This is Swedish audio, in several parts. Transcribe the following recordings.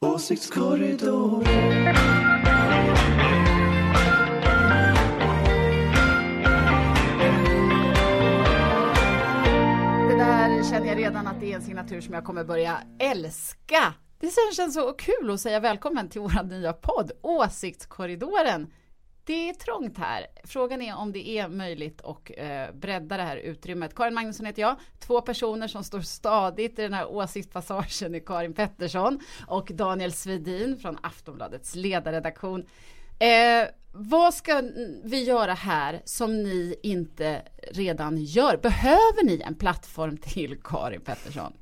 Åsiktskorridoren. Det där känner jag redan att det är en signatur som jag kommer börja älska. Det känns så kul att säga välkommen till vår nya podd Åsiktskorridoren. Det är trångt här. Frågan är om det är möjligt att eh, bredda det här utrymmet. Karin Magnusson heter jag. Två personer som står stadigt i den här åsiktspassagen är Karin Pettersson och Daniel Svedin från Aftonbladets ledarredaktion. Eh, vad ska vi göra här som ni inte redan gör? Behöver ni en plattform till Karin Pettersson?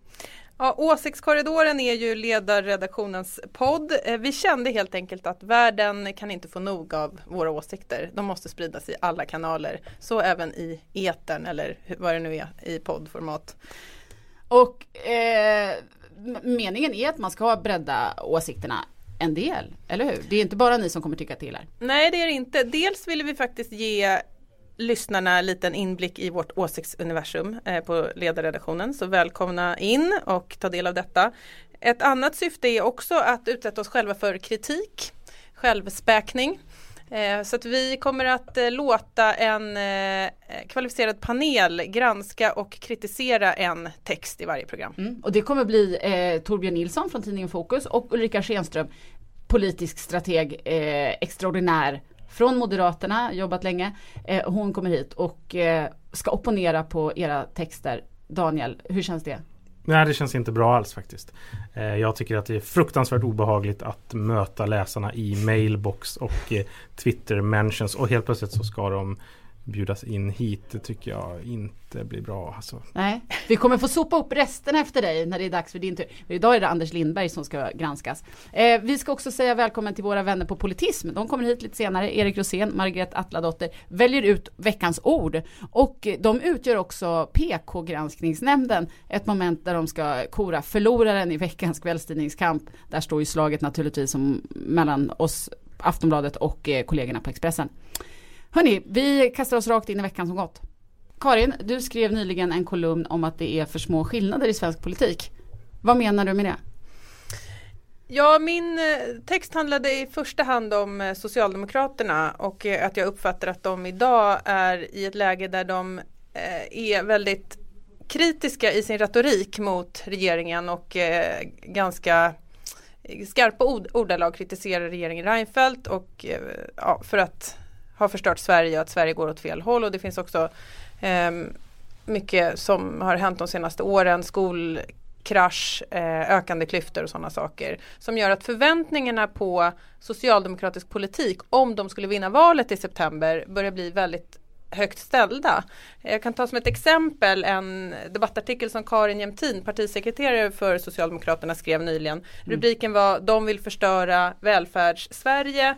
Ja, Åsiktskorridoren är ju ledarredaktionens podd. Eh, vi kände helt enkelt att världen kan inte få nog av våra åsikter. De måste spridas i alla kanaler, så även i etern eller vad det nu är i poddformat. Och eh, meningen är att man ska bredda åsikterna en del, eller hur? Det är inte bara ni som kommer tycka till här. Nej, det är det inte. Dels ville vi faktiskt ge lyssnarna en liten inblick i vårt åsiktsuniversum eh, på ledarredaktionen. Så välkomna in och ta del av detta. Ett annat syfte är också att utsätta oss själva för kritik, självspäkning. Eh, så att vi kommer att eh, låta en kvalificerad panel granska och kritisera en text i varje program. Mm. Och det kommer bli eh, Torbjörn Nilsson från tidningen Fokus och Ulrika Schenström, politisk strateg, eh, extraordinär från Moderaterna, jobbat länge. Eh, hon kommer hit och eh, ska opponera på era texter. Daniel, hur känns det? Nej, det känns inte bra alls faktiskt. Eh, jag tycker att det är fruktansvärt obehagligt att möta läsarna i mailbox och eh, Twitter mentions och helt plötsligt så ska de bjudas in hit. Det tycker jag inte blir bra. Alltså. Nej, vi kommer få sopa upp resten efter dig när det är dags för din tur. Idag är det Anders Lindberg som ska granskas. Eh, vi ska också säga välkommen till våra vänner på Politism. De kommer hit lite senare. Erik Rosén, Margret Atladotter väljer ut veckans ord och de utgör också PK-granskningsnämnden. Ett moment där de ska kora förloraren i veckans kvällstidningskamp. Där står ju slaget naturligtvis som mellan oss Aftonbladet och eh, kollegorna på Expressen. Hörni, vi kastar oss rakt in i veckan som gått. Karin, du skrev nyligen en kolumn om att det är för små skillnader i svensk politik. Vad menar du med det? Ja, min eh, text handlade i första hand om eh, Socialdemokraterna och eh, att jag uppfattar att de idag är i ett läge där de är väldigt kritiska i sin retorik mot regeringen och ganska skarpa ordalag kritiserar regeringen Reinfeldt och ja, för att har förstört Sverige och att Sverige går åt fel håll och det finns också eh, mycket som har hänt de senaste åren, skolkrasch, eh, ökande klyftor och sådana saker som gör att förväntningarna på socialdemokratisk politik om de skulle vinna valet i september börjar bli väldigt högt ställda. Jag kan ta som ett exempel en debattartikel som Karin Jämtin, partisekreterare för Socialdemokraterna, skrev nyligen. Mm. Rubriken var De vill förstöra välfärds-Sverige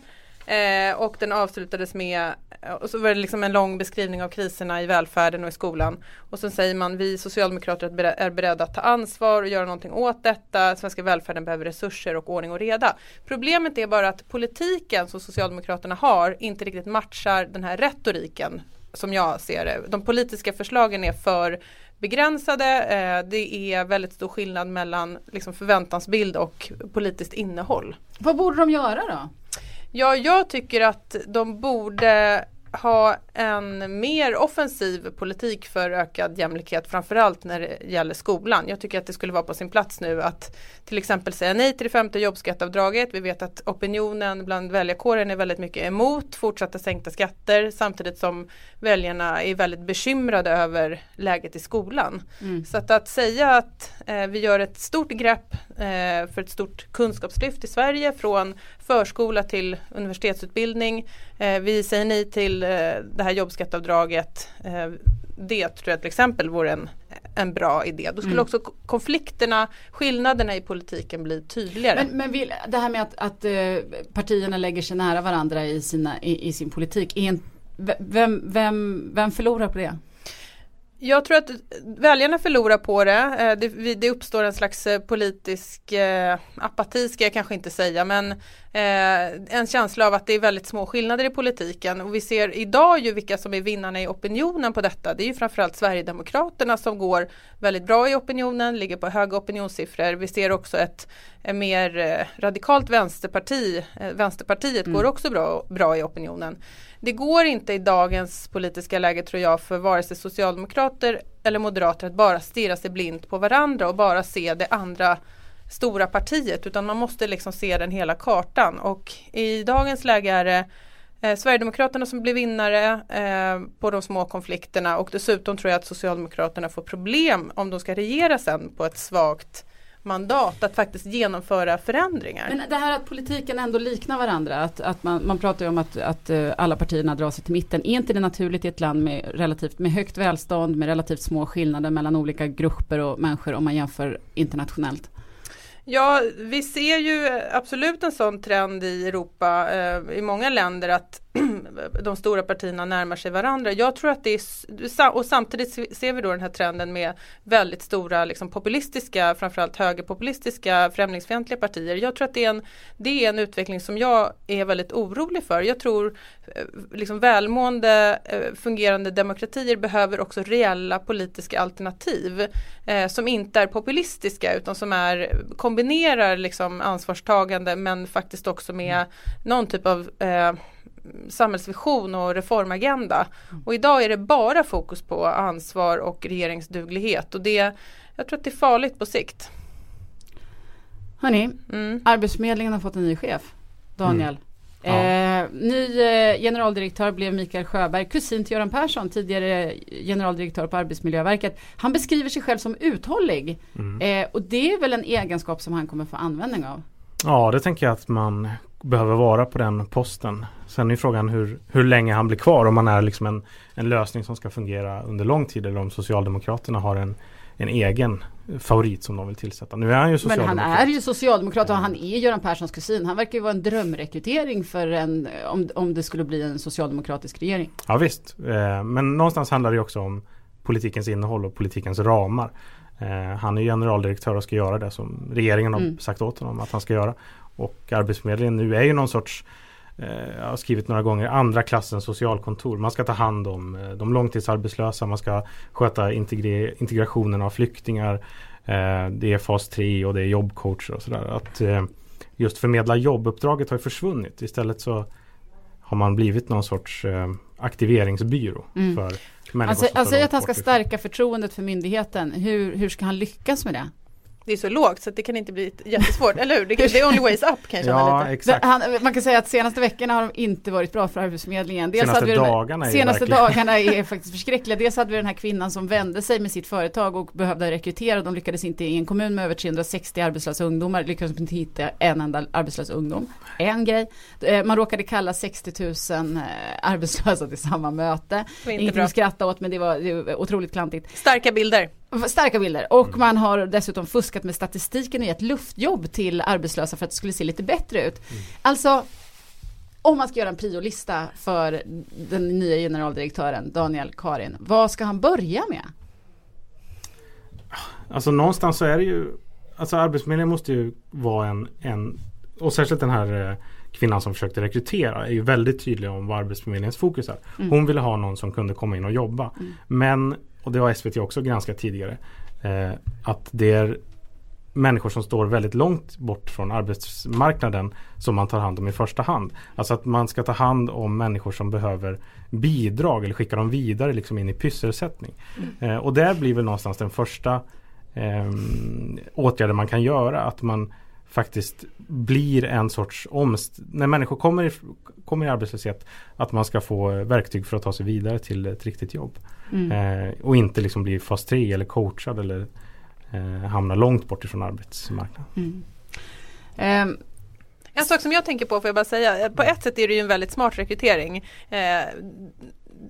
Eh, och den avslutades med, eh, och så var det liksom en lång beskrivning av kriserna i välfärden och i skolan. Och så säger man, vi socialdemokrater är beredda att ta ansvar och göra någonting åt detta. Svenska välfärden behöver resurser och ordning och reda. Problemet är bara att politiken som Socialdemokraterna har inte riktigt matchar den här retoriken som jag ser det. De politiska förslagen är för begränsade. Eh, det är väldigt stor skillnad mellan liksom förväntansbild och politiskt innehåll. Vad borde de göra då? Ja, jag tycker att de borde ha en mer offensiv politik för ökad jämlikhet framförallt när det gäller skolan. Jag tycker att det skulle vara på sin plats nu att till exempel säga nej till det femte jobbskatteavdraget. Vi vet att opinionen bland väljarkåren är väldigt mycket emot fortsatta sänkta skatter samtidigt som väljarna är väldigt bekymrade över läget i skolan. Mm. Så att, att säga att eh, vi gör ett stort grepp eh, för ett stort kunskapslyft i Sverige från förskola till universitetsutbildning. Eh, vi säger nej till eh, det här jobbskatteavdraget. Eh, det tror jag till exempel vore en, en bra idé. Då skulle mm. också konflikterna, skillnaderna i politiken bli tydligare. Men, men vill, det här med att, att uh, partierna lägger sig nära varandra i, sina, i, i sin politik, vem, vem, vem förlorar på det? Jag tror att väljarna förlorar på det. Eh, det. Det, uppstår en slags eh, politisk apati ska jag kanske inte säga men eh, en känsla av att det är väldigt små skillnader i politiken och vi ser idag ju vilka som är vinnarna i opinionen på detta. Det är ju framförallt Sverigedemokraterna som går väldigt bra i opinionen, ligger på höga opinionssiffror. Vi ser också ett, mer eh, radikalt vänsterparti, eh, Vänsterpartiet mm. går också bra, bra i opinionen. Det går inte i dagens politiska läge tror jag för vare sig socialdemokrater eller moderater att bara stirra sig blint på varandra och bara se det andra stora partiet utan man måste liksom se den hela kartan. Och i dagens läge är det eh, Sverigedemokraterna som blir vinnare eh, på de små konflikterna. Och dessutom tror jag att Socialdemokraterna får problem om de ska regera sen på ett svagt mandat att faktiskt genomföra förändringar. Men det här att politiken ändå liknar varandra, att, att man, man pratar ju om att, att uh, alla partierna drar sig till mitten. Är inte det naturligt i ett land med, relativt, med högt välstånd, med relativt små skillnader mellan olika grupper och människor om man jämför internationellt? Ja, vi ser ju absolut en sån trend i Europa, eh, i många länder att de stora partierna närmar sig varandra. Jag tror att det är, och samtidigt ser vi då den här trenden med väldigt stora liksom, populistiska, framförallt högerpopulistiska främlingsfientliga partier. Jag tror att det är, en, det är en utveckling som jag är väldigt orolig för. Jag tror eh, liksom välmående eh, fungerande demokratier behöver också reella politiska alternativ eh, som inte är populistiska utan som är, kombinerar liksom ansvarstagande men faktiskt också med någon typ av eh, samhällsvision och reformagenda. Och idag är det bara fokus på ansvar och regeringsduglighet och det, jag tror att det är farligt på sikt. Hörni, mm. Arbetsförmedlingen har fått en ny chef, Daniel. Mm. Ja. Eh, ny eh, generaldirektör blev Mikael Sjöberg, kusin till Göran Persson, tidigare generaldirektör på Arbetsmiljöverket. Han beskriver sig själv som uthållig mm. eh, och det är väl en egenskap som han kommer få användning av. Ja, det tänker jag att man behöver vara på den posten. Sen är frågan hur, hur länge han blir kvar. Om han är liksom en, en lösning som ska fungera under lång tid eller om Socialdemokraterna har en, en egen favorit som de vill tillsätta. Nu är han ju socialdemokrat. Men han är ju socialdemokrat och han är Göran Perssons kusin. Han verkar ju vara en drömrekrytering för en, om, om det skulle bli en socialdemokratisk regering. Ja visst, eh, men någonstans handlar det också om politikens innehåll och politikens ramar. Eh, han är generaldirektör och ska göra det som regeringen har mm. sagt åt honom att han ska göra. Och Arbetsförmedlingen nu är ju någon sorts eh, jag har skrivit några gånger, andra klassens socialkontor. Man ska ta hand om eh, de långtidsarbetslösa, man ska sköta integre integrationen av flyktingar. Eh, det är fas 3 och det är jobbcoacher och sådär. Att just förmedla jobbuppdraget har försvunnit. Istället så har man blivit någon sorts aktiveringsbyrå mm. för människor alltså, alltså att han ska stärka förtroendet för myndigheten. Hur, hur ska han lyckas med det? Det är så lågt så det kan inte bli jättesvårt, eller hur? Det, det är only ways up kan jag känna ja, lite. Exakt. Han, man kan säga att senaste veckorna har de inte varit bra för Arbetsförmedlingen. Dels senaste hade vi dagarna, är senaste dagarna är faktiskt förskräckliga. Dels hade vi den här kvinnan som vände sig med sitt företag och behövde rekrytera. De lyckades inte i en kommun med över 360 arbetslösa ungdomar, lyckades inte hitta en enda arbetslös ungdom. En grej. Eh, man råkade kalla 60 000 eh, arbetslösa till samma möte. Inget att skratta åt men det var, det var otroligt klantigt. Starka bilder. Starka bilder och mm. man har dessutom fuskat med statistiken och gett luftjobb till arbetslösa för att det skulle se lite bättre ut. Mm. Alltså om man ska göra en priolista för den nya generaldirektören Daniel Karin, vad ska han börja med? Alltså någonstans så är det ju Alltså Arbetsförmedlingen måste ju vara en, en och särskilt den här eh, kvinnan som försökte rekrytera är ju väldigt tydlig om vad Arbetsförmedlingens fokus är. Mm. Hon ville ha någon som kunde komma in och jobba. Mm. Men och det har SVT också granskat tidigare, eh, att det är människor som står väldigt långt bort från arbetsmarknaden som man tar hand om i första hand. Alltså att man ska ta hand om människor som behöver bidrag eller skicka dem vidare liksom in i pysselsättning. Mm. Eh, och där blir väl någonstans den första eh, åtgärden man kan göra. Att man faktiskt blir en sorts omst... När människor kommer i, kommer i arbetslöshet att man ska få verktyg för att ta sig vidare till ett riktigt jobb. Mm. Eh, och inte liksom bli fas 3 eller coachad eller eh, hamna långt bort ifrån arbetsmarknaden. Mm. Um. En sak som jag tänker på får jag bara säga, på ett sätt är det ju en väldigt smart rekrytering. Eh,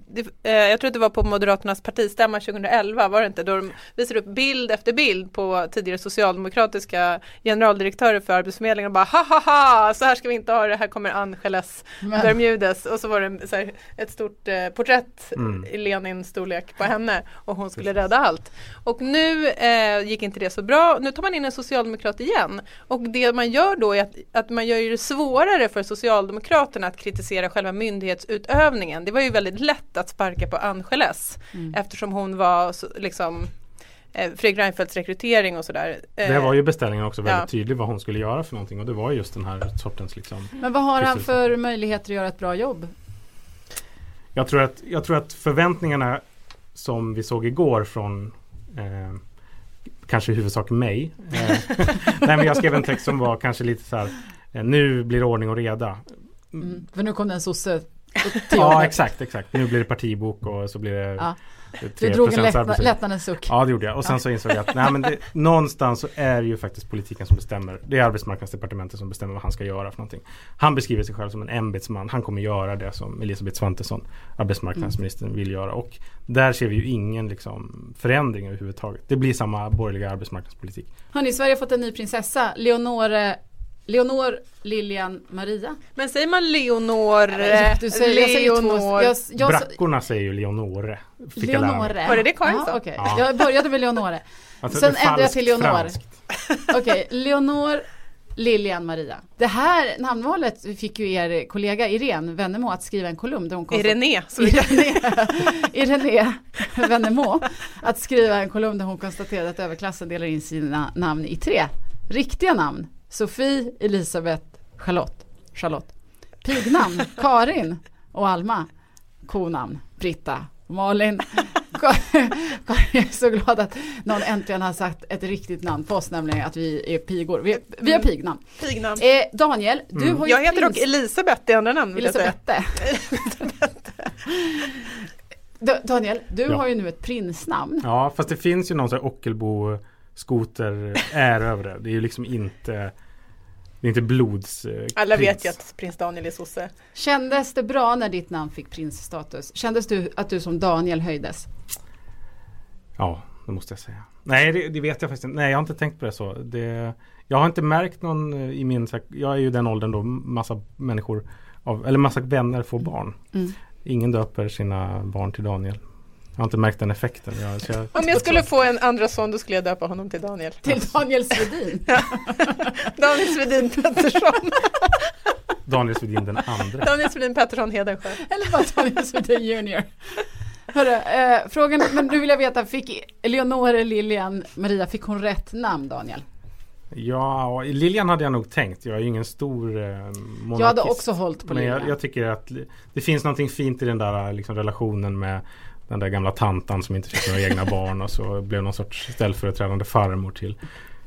det, eh, jag tror att det var på Moderaternas partistämma 2011 var det inte? Då de visade upp bild efter bild på tidigare socialdemokratiska generaldirektörer för Arbetsförmedlingen och bara ha ha ha så här ska vi inte ha det, här kommer Angeles Men- Bermudes och så var det så här, ett stort eh, porträtt Mm. i Lenins storlek på henne och hon skulle rädda allt. Och nu eh, gick inte det så bra, nu tar man in en socialdemokrat igen och det man gör då är att, att man gör det svårare för Socialdemokraterna att kritisera själva myndighetsutövningen. Det var ju väldigt lätt att sparka på Angeles Mm. eftersom hon var liksom eh, Fredrik Reinfeldts rekrytering och sådär. Det var ju beställningen också väldigt ja. tydlig vad hon skulle göra för någonting och det var just den här sortens liksom Men vad har han för möjligheter att göra ett bra jobb? Jag tror att, jag tror att förväntningarna som vi såg igår från eh, kanske i huvudsak mig. Eh, nej men jag skrev en text som var kanske lite så här eh, nu blir det ordning och reda. Mm. För nu kom det en sosse Ja exakt, exakt. Nu blir det partibok och så blir det Ja. Du drog en 3% lättna, arbetslöshet. lättnadens suck. Ja det gjorde jag och sen så insåg jag att nej, men det, någonstans så är det ju faktiskt politiken som bestämmer. Det är arbetsmarknadsdepartementet som bestämmer vad han ska göra för någonting. Han beskriver sig själv som en ämbetsman. Han kommer göra det som Elisabeth Svantesson, arbetsmarknadsministern, vill göra. Och där ser vi ju ingen liksom, förändring överhuvudtaget. Det blir samma borgerliga arbetsmarknadspolitik. Hörni, Sverige har fått en ny prinsessa, Leonore Leonor Lilian Maria. Men säger man Leonor, Du säger, jag säger två, Leonor, jag, jag, Brackorna säger ju Leonore. Leonore. Var det det Karin sa? okej. Ja. Jag började med Leonore. Alltså, Sen ändrade jag till Leonor. Okej, Leonor Lilian Maria. Det här namnvalet fick ju er kollega Irene Wennemo att skriva en kolumn där hon vi kan- Irene, Irene Wennemo att skriva en kolumn där hon konstaterade att överklassen delar in sina namn i tre riktiga namn. Sofie, Elisabeth, Charlotte. Charlotte. Pignamn, Karin och Alma. Konamn, Britta Malin. Karin är så glad att någon äntligen har sagt ett riktigt namn på oss, nämligen att vi är pigor. Vi, vi har pignamn. Pignamn. Eh, Daniel, du Mm. har ju Jag heter dock prins- Elisabeth i andra namn jag. Da- Daniel, du Ja. har ju nu ett prinsnamn. Ja, fast det finns ju någon sån här Ockelbo skoter är över det. Det är ju liksom inte Det är inte blods eh, Alla prins. vet ju att prins Daniel är sosse. Kändes det bra när ditt namn fick prinsstatus? Kändes du att du som Daniel höjdes? Ja, det måste jag säga. Nej, det, det vet jag faktiskt inte. Nej, jag har inte tänkt på det så. Det, jag har inte märkt någon eh, i min... Jag är ju den åldern då massa människor, av, eller massa vänner får barn. Mm. Ingen döper sina barn till Daniel. Jag har inte märkt den effekten. Jag, jag, Om jag skulle få en andra son då skulle jag döpa honom till Daniel. Till Daniel Svedin. Daniel Svedin Pettersson. Daniel Svedin den andra. Daniel Svedin Pettersson Hedensjö. Eller bara Daniel Svedin Junior. Hörru, eh, frågan, men nu vill jag veta, fick Eleonore Lilian Maria, fick hon rätt namn Daniel? Ja, Lilian hade jag nog tänkt. Jag är ju ingen stor eh, monarkist. Jag hade också hållit på Men Lilian. jag, jag tycker att det finns någonting fint i den där liksom, relationen med den där gamla tantan som inte fick några egna barn och så blev någon sorts ställföreträdande farmor till,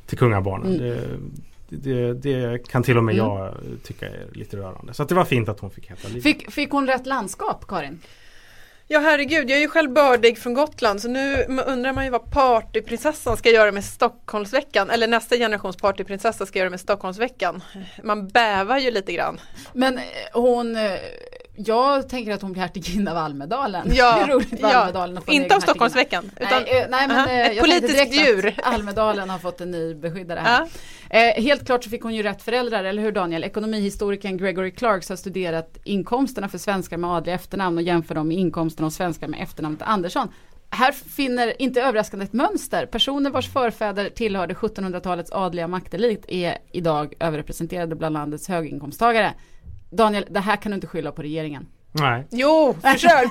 till kungabarnen. Mm. Det, det, det kan till och med Mm. jag tycka är lite rörande. Så att det var fint att hon fick heta Lilian. Fick, fick hon rätt landskap Karin? Ja herregud, jag är ju själv bördig från Gotland så nu undrar man ju vad partyprinsessan ska göra med Stockholmsveckan eller nästa generations partyprinsessa ska göra med Stockholmsveckan. Man bävar ju lite grann. Men hon, jag tänker att hon blir hertiginna av Almedalen. Ja, det är roligt med ja. Almedalen Inte av Stockholmsveckan. Utan, nej, eh, nej men Aha, eh, ett jag tänkte politiskt djur. Almedalen har fått en ny beskyddare här. ja. Eh, helt klart så fick hon ju rätt föräldrar, eller hur Daniel? Ekonomihistorikern Gregory Clarks har studerat inkomsterna för svenskar med adliga efternamn och jämför dem med inkomsterna hos svenskar med efternamnet Andersson. Här finner, inte överraskande, ett mönster. Personer vars förfäder tillhörde 1700-talets adliga maktelit är idag överrepresenterade bland landets höginkomsttagare. Daniel, det här kan du inte skylla på regeringen. Nej, Jo, försök!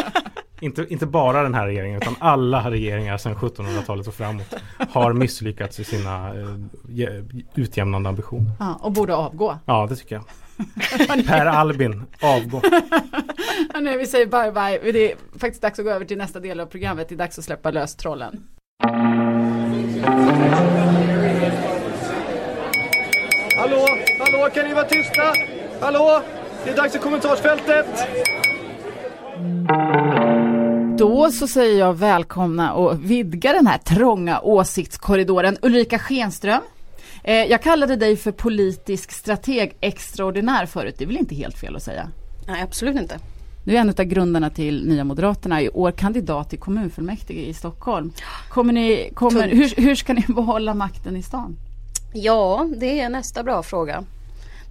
inte, inte bara den här regeringen utan alla regeringar sedan 1700-talet och framåt har misslyckats i sina eh, utjämnande ambitioner. Ja, och borde avgå. Ja, det tycker jag. Per Albin, avgå. Hörrni, vi säger bye bye. Det är faktiskt dags att gå över till nästa del av programmet. Det är dags att släppa lös trollen. Hallå, hallå, kan ni vara tysta? Hallå, det är dags för kommentarsfältet. Då så säger jag välkomna och vidga den här trånga åsiktskorridoren. Ulrika Schenström. Eh, jag kallade dig för politisk strateg extraordinär förut. Det är väl inte helt fel att säga? Nej, absolut inte. Du är en av grundarna till Nya Moderaterna, i år kandidat till kommunfullmäktige i Stockholm. Kommer ni, kommer, hur, hur ska ni behålla makten i stan? Ja, det är nästa bra fråga.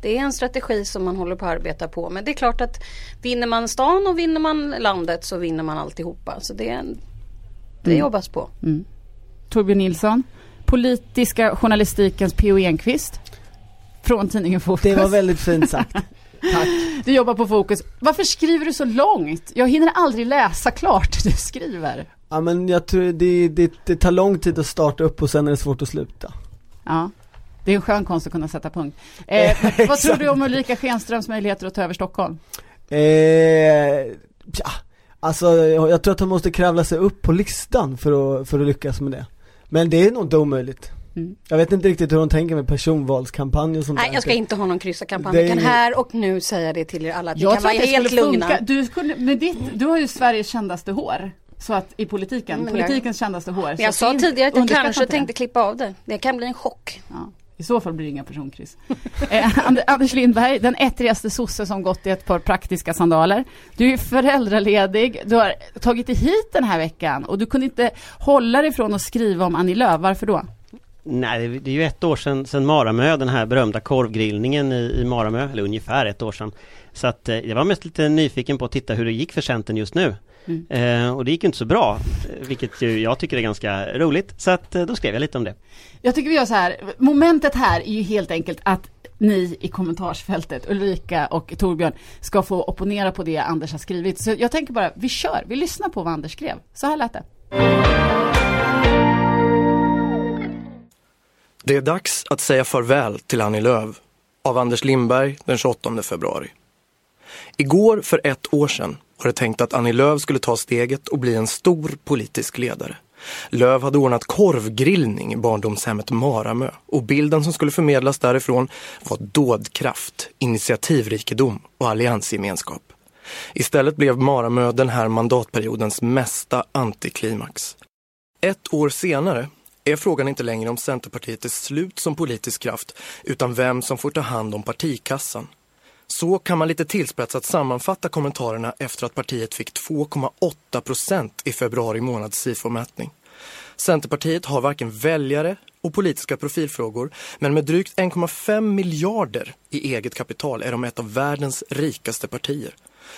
Det är en strategi som man håller på att arbeta på. Men det är klart att vinner man stan och vinner man landet så vinner man alltihopa. Så det, det mm. jobbas på. Mm. Torbjörn Nilsson, politiska journalistikens P.O. Enquist från tidningen Fokus. Det var väldigt fint sagt. Tack. Du jobbar på Fokus. Varför skriver du så långt? Jag hinner aldrig läsa klart det du skriver. Ja men jag tror det, det, det tar lång tid att starta upp och sen är det svårt att sluta. Ja. Det är en skön konst att kunna sätta punkt. Eh, vad tror du om Ulrika Schenströms möjligheter att ta över Stockholm? Eh, ja, alltså jag tror att hon måste kravla sig upp på listan för att, för att lyckas med det. Men det är nog inte omöjligt. Mm. Jag vet inte riktigt hur hon tänker med personvalskampanj och sånt Nej, där. jag ska inte ha någon kryssarkampanj. Jag kan här och nu säga det till er alla. Att jag kan vara helt lugna. Du, skulle, med ditt, du har ju Sveriges kändaste hår. Så att i politiken, mm, politikens jag, kändaste hår. Men jag sa tidigare att jag kanske tänkte klippa av det. Det kan bli en chock. Ja. I så fall blir det inga personkryss. eh, Anders Lindberg, den ettrigaste sosse som gått i ett par praktiska sandaler. Du är föräldraledig, du har tagit dig hit den här veckan och du kunde inte hålla dig från att skriva om Annie Lööf. Varför då? Nej, det är ju ett år sedan, sedan Maramö, den här berömda korvgrillningen i, i Maramö, eller ungefär ett år sedan. Så att eh, jag var mest lite nyfiken på att titta hur det gick för Centern just nu. Mm. Eh, och det gick inte så bra, vilket ju jag tycker är ganska roligt. Så att eh, då skrev jag lite om det. Jag tycker vi gör så här, momentet här är ju helt enkelt att ni i kommentarsfältet, Ulrika och Torbjörn, ska få opponera på det Anders har skrivit. Så jag tänker bara, vi kör, vi lyssnar på vad Anders skrev. Så här lät det. Det är dags att säga farväl till Annie Lööf av Anders Lindberg den 28 februari. Igår för ett år sedan var det tänkt att Annie Lööf skulle ta steget och bli en stor politisk ledare. Löv hade ordnat korvgrillning i barndomshemmet Maramö och bilden som skulle förmedlas därifrån var dådkraft, initiativrikedom och alliansgemenskap. Istället blev Maramö den här mandatperiodens mesta antiklimax. Ett år senare är frågan inte längre om Centerpartiet är slut som politisk kraft utan vem som får ta hand om partikassan. Så kan man lite tillspetsat sammanfatta kommentarerna efter att partiet fick 2,8 procent i februari månads SIFO-mätning. Centerpartiet har varken väljare och politiska profilfrågor, men med drygt 1,5 miljarder i eget kapital är de ett av världens rikaste partier.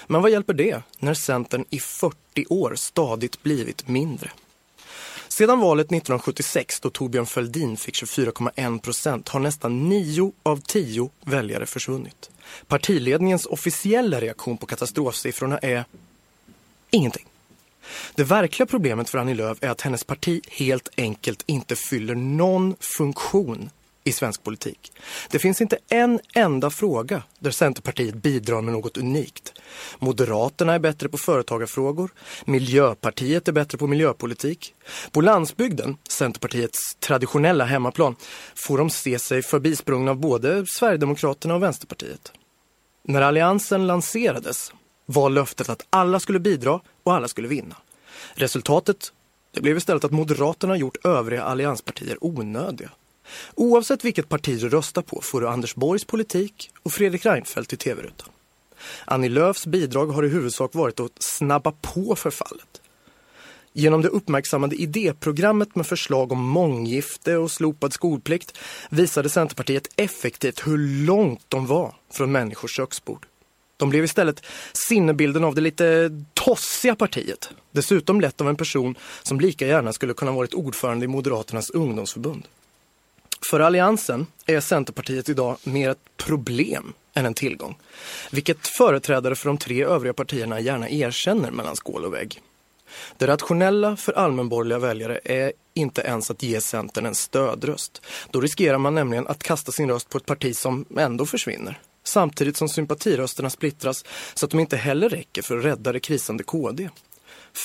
Men vad hjälper det när Centern i 40 år stadigt blivit mindre? Sedan valet 1976 då Torbjörn Fälldin fick 24,1 procent har nästan 9 av 10 väljare försvunnit. Partiledningens officiella reaktion på katastrofsiffrorna är ingenting. Det verkliga problemet för Annie Lööf är att hennes parti helt enkelt inte fyller någon funktion i svensk politik. Det finns inte en enda fråga där Centerpartiet bidrar med något unikt. Moderaterna är bättre på företagarfrågor. Miljöpartiet är bättre på miljöpolitik. På landsbygden, Centerpartiets traditionella hemmaplan, får de se sig förbisprungna av både Sverigedemokraterna och Vänsterpartiet. När alliansen lanserades var löftet att alla skulle bidra och alla skulle vinna. Resultatet det blev istället att Moderaterna gjort övriga allianspartier onödiga. Oavsett vilket parti du röstar på får du Anders Borgs politik och Fredrik Reinfeldt i tv-rutan. Annie Lööfs bidrag har i huvudsak varit att snabba på förfallet. Genom det uppmärksammade idéprogrammet med förslag om månggifte och slopad skolplikt visade Centerpartiet effektivt hur långt de var från människors köksbord. De blev istället sinnebilden av det lite tossiga partiet. Dessutom lett av en person som lika gärna skulle kunna varit ordförande i Moderaternas ungdomsförbund. För Alliansen är Centerpartiet idag mer ett problem än en tillgång. Vilket företrädare för de tre övriga partierna gärna erkänner mellan skål och vägg. Det rationella för allmänborgerliga väljare är inte ens att ge Centern en stödröst. Då riskerar man nämligen att kasta sin röst på ett parti som ändå försvinner. Samtidigt som sympatirösterna splittras så att de inte heller räcker för att rädda det krisande KD.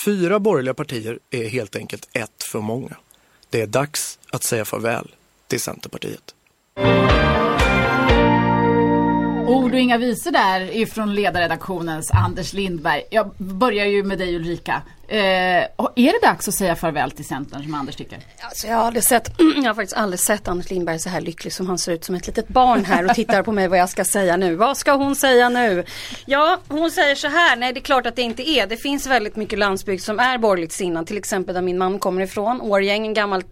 Fyra borgerliga partier är helt enkelt ett för många. Det är dags att säga farväl till Centerpartiet. Ord och inga visor där ifrån ledarredaktionens Anders Lindberg. Jag börjar ju med dig Ulrika. Eh, är det dags att säga farväl till Centern som Anders tycker? Alltså jag, har aldrig sett, jag har faktiskt aldrig sett Anders Lindberg så här lycklig som han ser ut som ett litet barn här och tittar på mig vad jag ska säga nu. Vad ska hon säga nu? Ja, hon säger så här. Nej, det är klart att det inte är. Det finns väldigt mycket landsbygd som är borgerligt sinnad. Till exempel där min man kommer ifrån. Årgäng, en gammal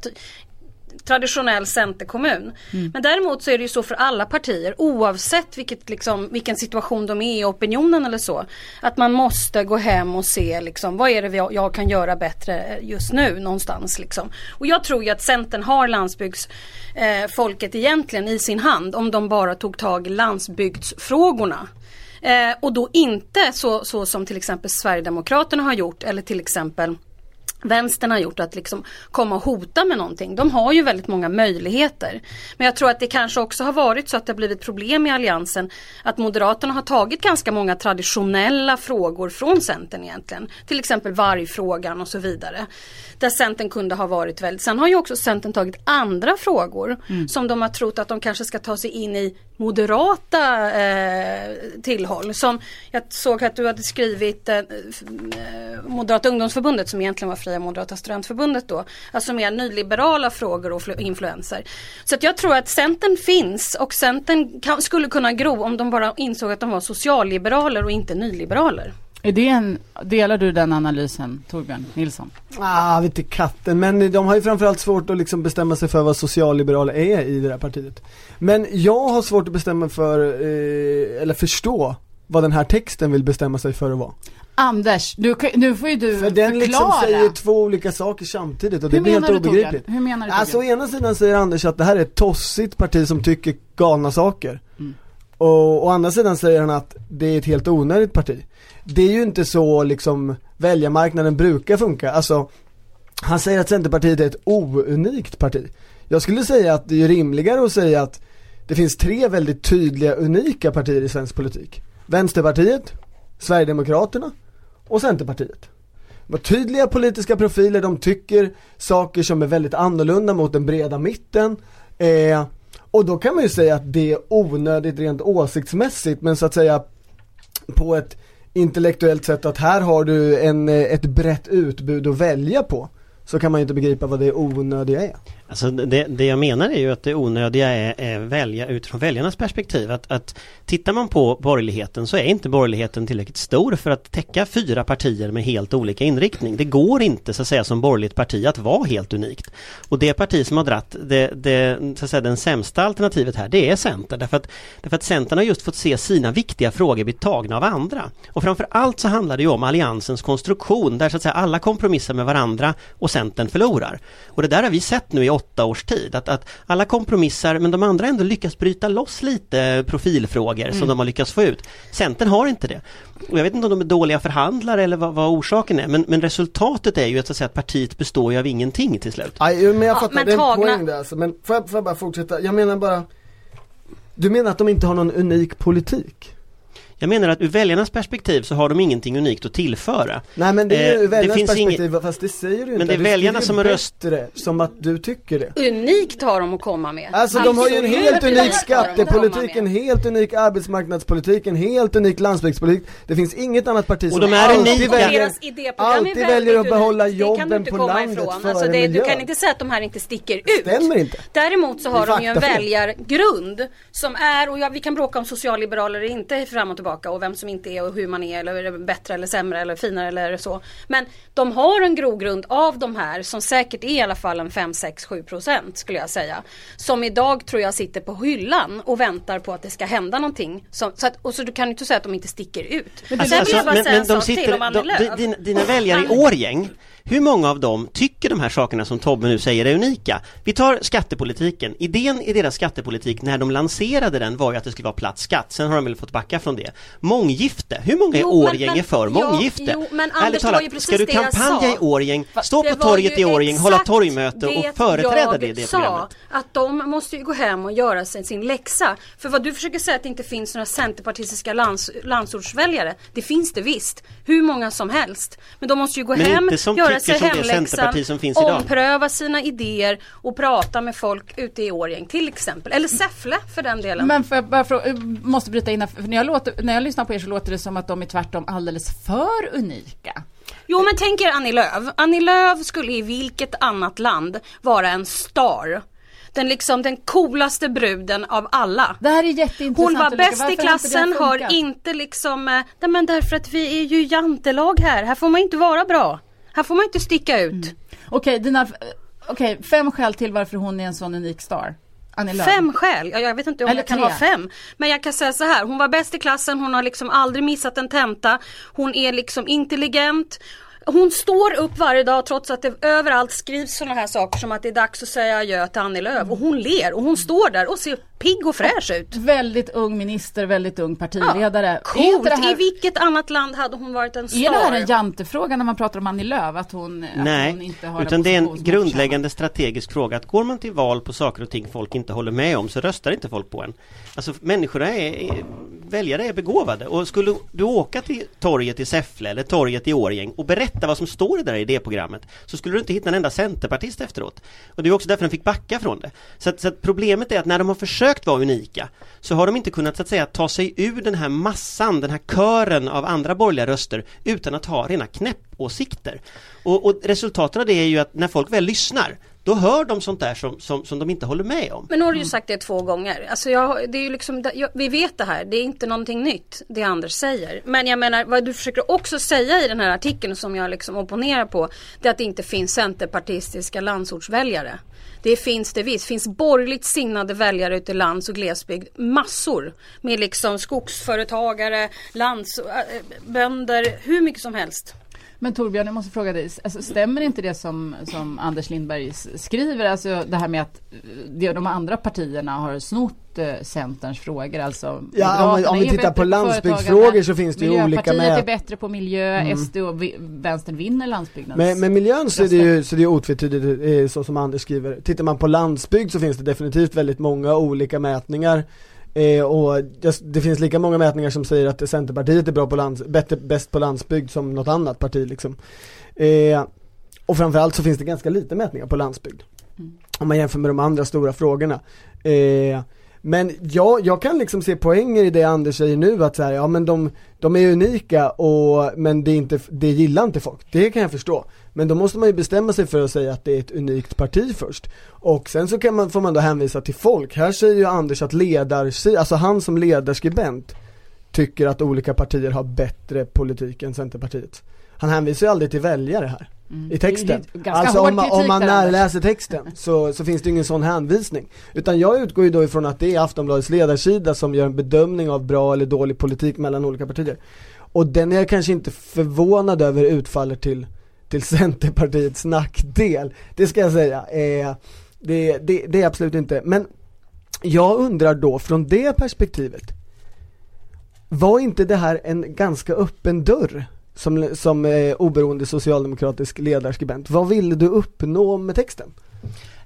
traditionell centerkommun. Mm. Men däremot så är det ju så för alla partier oavsett vilket, liksom, vilken situation de är i opinionen eller så. Att man måste gå hem och se liksom, vad är det jag, jag kan göra bättre just nu någonstans. Liksom. Och jag tror ju att Centern har landsbygdsfolket eh, egentligen i sin hand om de bara tog tag i landsbygdsfrågorna. Eh, och då inte så, så som till exempel Sverigedemokraterna har gjort eller till exempel vänstern har gjort att liksom komma och hota med någonting. De har ju väldigt många möjligheter. Men jag tror att det kanske också har varit så att det har blivit problem i Alliansen att Moderaterna har tagit ganska många traditionella frågor från Centern egentligen. Till exempel vargfrågan och så vidare. Där Centern kunde ha varit väldigt. Sen har ju också Centern tagit andra frågor mm. som de har trott att de kanske ska ta sig in i moderata eh, tillhåll. Som jag såg att du hade skrivit eh, Moderata ungdomsförbundet som egentligen var Fria Moderata studentförbundet då. Alltså mer nyliberala frågor och influenser. Så att jag tror att Centern finns och Centern kan, skulle kunna gro om de bara insåg att de var socialliberaler och inte nyliberaler. Är det en, delar du den analysen Torbjörn Nilsson? Ah, vet inte katten, men de har ju framförallt svårt att liksom bestämma sig för vad socialliberaler är i det här partiet. Men jag har svårt att bestämma för, eh, eller förstå vad den här texten vill bestämma sig för att vara. Anders, du, nu får ju du För den liksom säger två olika saker samtidigt och det blir helt obegripligt. Hur menar du Alltså å ena sidan säger Anders att det här är ett tossigt parti som tycker galna saker. Mm. Och å andra sidan säger han att det är ett helt onödigt parti det är ju inte så liksom väljarmarknaden brukar funka. Alltså, han säger att Centerpartiet är ett ounikt parti. Jag skulle säga att det är rimligare att säga att det finns tre väldigt tydliga unika partier i svensk politik. Vänsterpartiet, Sverigedemokraterna och Centerpartiet. De har tydliga politiska profiler, de tycker saker som är väldigt annorlunda mot den breda mitten. Eh, och då kan man ju säga att det är onödigt rent åsiktsmässigt men så att säga på ett intellektuellt sätt att här har du en, eh, ett brett utbud att välja på så kan man ju inte begripa vad det onödiga är. Alltså det, det jag menar är ju att det onödiga är, är välja utifrån väljarnas perspektiv. Att, att tittar man på borgerligheten så är inte borgerligheten tillräckligt stor för att täcka fyra partier med helt olika inriktning. Det går inte så att säga som borgerligt parti att vara helt unikt. Och det parti som har dratt det, det, så att säga, den sämsta alternativet här det är Centern. Därför att, därför att Centern har just fått se sina viktiga frågor bli tagna av andra. Och framför allt så handlar det ju om alliansens konstruktion där så att säga alla kompromissar med varandra och Centern förlorar. Och det där har vi sett nu i åtta års tid. Att, att alla kompromissar men de andra ändå lyckas bryta loss lite profilfrågor mm. som de har lyckats få ut. Centern har inte det. Och jag vet inte om de är dåliga förhandlare eller vad, vad orsaken är men, men resultatet är ju att, att, säga, att partiet består ju av ingenting till slut. Aj, men jag fattar, ja, men det är en poäng där alltså. Men får jag, får jag bara fortsätta? Jag menar bara Du menar att de inte har någon unik politik? Jag menar att ur väljarnas perspektiv så har de ingenting unikt att tillföra. Nej men det är ju ur eh, väljarnas perspektiv, inget... fast det säger du inte. Men det är väljarna som är röst... som att du tycker det. Unikt har de att komma med. Alltså de har ju en helt unik skattepolitik, en helt unik arbetsmarknadspolitik, en helt unik landsbygdspolitik. Det finns inget annat parti som och de är alltid unika. väljer, alltid väljer att behålla jobben på landet före alltså det, Du kan inte säga att de här inte sticker ut. Stämmer inte. Däremot så har de ju en väljargrund som är, och ja, vi kan bråka om socialliberaler eller inte fram och tillbaka och vem som inte är och hur man är eller är det bättre eller sämre eller finare eller så. Men de har en grogrund av de här som säkert är i alla fall en 5, 6, 7 procent skulle jag säga. Som idag tror jag sitter på hyllan och väntar på att det ska hända någonting. Så, så att, och så du kan inte säga att de inte sticker ut. Men, alltså, alltså, men, men de sitter, de, dina, dina väljare i Årgäng hur många av dem tycker de här sakerna som Tobbe nu säger är unika? Vi tar skattepolitiken. Idén i deras skattepolitik när de lanserade den var ju att det skulle vara platt skatt. Sen har de väl fått backa från det. Månggifte. Hur många i Årgäng är för månggifte? Jo, men Anders, talat, ska du kampanja i Årgäng, stå på torget i Årgäng, hålla torgmöte och företräda det i det programmet? sa, att de måste ju gå hem och göra sin, sin läxa. För vad du försöker säga att det inte finns några centerpartistiska lands, landsortsväljare. Det finns det visst. Hur många som helst. Men de måste ju gå men hem, göra tycker sig hemläxan, som finns idag. ompröva sina idéer och prata med folk ute i Årjäng till exempel. Eller Säffle för den delen. Men för jag bara fråga, jag måste bryta in för när jag, låter, när jag lyssnar på er så låter det som att de är tvärtom alldeles för unika. Jo men tänk er Annie Lööf. Annie Lööf skulle i vilket annat land vara en star. Den liksom den coolaste bruden av alla. Det här är jätteintressant Hon var bäst i har inte klassen, har inte liksom, eh, nej men därför att vi är ju jantelag här, här får man inte vara bra. Här får man inte sticka ut. Mm. Okej, dina, okej, fem skäl till varför hon är en sån unik star. Fem skäl, ja, jag vet inte om Eller jag kan tre. ha fem. Men jag kan säga så här, hon var bäst i klassen, hon har liksom aldrig missat en tenta. Hon är liksom intelligent. Hon står upp varje dag trots att det överallt skrivs sådana här saker som att det är dags att säga adjö till Annie Lööf. Och hon ler och hon står där och ser pigg och fräsch ut. Väldigt ung minister, väldigt ung partiledare. Är Coolt! här- I vilket annat land hade hon varit en star? Är det här en jantefråga när man pratar om Annie Lööf? Att hon, att hon Nej, inte har utan det är en grundläggande strategisk fråga att går man till val på saker och ting folk inte håller med om så röstar inte folk på en. Alltså människorna är, är väljare är begåvade och skulle du åka till torget i Säffle eller torget i Årjäng och berätta vad som står i det där idéprogrammet så skulle du inte hitta en enda centerpartist efteråt. Och det är också därför de fick backa från det. Så, att, så att problemet är att när de har försökt vara unika så har de inte kunnat så att säga ta sig ur den här massan, den här kören av andra borgerliga röster utan att ha rena knäppåsikter. Och, och resultatet av det är ju att när folk väl lyssnar då hör de sånt där som, som, som de inte håller med om. Men nu har du ju sagt det två gånger. Alltså jag, det är ju liksom, jag, vi vet det här, det är inte någonting nytt det Anders säger. Men jag menar vad du försöker också säga i den här artikeln som jag liksom opponerar på. Det är att det inte finns centerpartistiska landsortsväljare. Det finns det visst, finns borgerligt sinnade väljare ute i lands och glesbygd. Massor. Med liksom skogsföretagare, landsbönder, hur mycket som helst. Men Torbjörn, jag måste fråga dig, alltså, stämmer inte det som, som Anders Lindberg skriver, alltså det här med att eh, de andra partierna har snott eh, Centerns frågor, alltså Ja, om, om vi tittar på landsbygdsfrågor så finns det ju olika Miljöpartiet är med bättre på miljö, Mm. SD och Vänstern vinner landsbygdens med, med miljön så är det ju, så det är otvetydigt eh, så som Anders skriver. Tittar man på landsbygd så finns det definitivt väldigt många olika mätningar eh, och det finns lika många mätningar som säger att Centerpartiet är bra på lands, bättre, bäst på landsbygd som något annat parti liksom. Eh, och framförallt så finns det ganska lite mätningar på landsbygd. Om man jämför med de andra stora frågorna. Eh, men ja, jag kan liksom se poänger i det Anders säger nu att så här, ja men de, de är unika och, men det, är inte, det gillar inte folk. Det kan jag förstå. Men då måste man ju bestämma sig för att säga att det är ett unikt parti först. Och sen så kan man, får man då hänvisa till folk. Här säger ju Anders att ledarsi, alltså han som ledarskribent tycker att olika partier har bättre politik än Centerpartiet. Han hänvisar ju aldrig till väljare här Mm. i texten. Alltså om man, om man närläser texten så, så finns det ingen sån hänvisning. Utan jag utgår ju då ifrån att det är Aftonbladets ledarsida som gör en bedömning av bra eller dålig politik mellan olika partier. Och den är jag kanske inte förvånad över utfaller till, till Centerpartiets nackdel. Det ska jag säga. Eh, det, det, det är absolut inte. Men jag undrar då från det perspektivet var inte det här en ganska öppen dörr? Som, som eh, oberoende socialdemokratisk ledarskribent. Vad ville du uppnå med texten?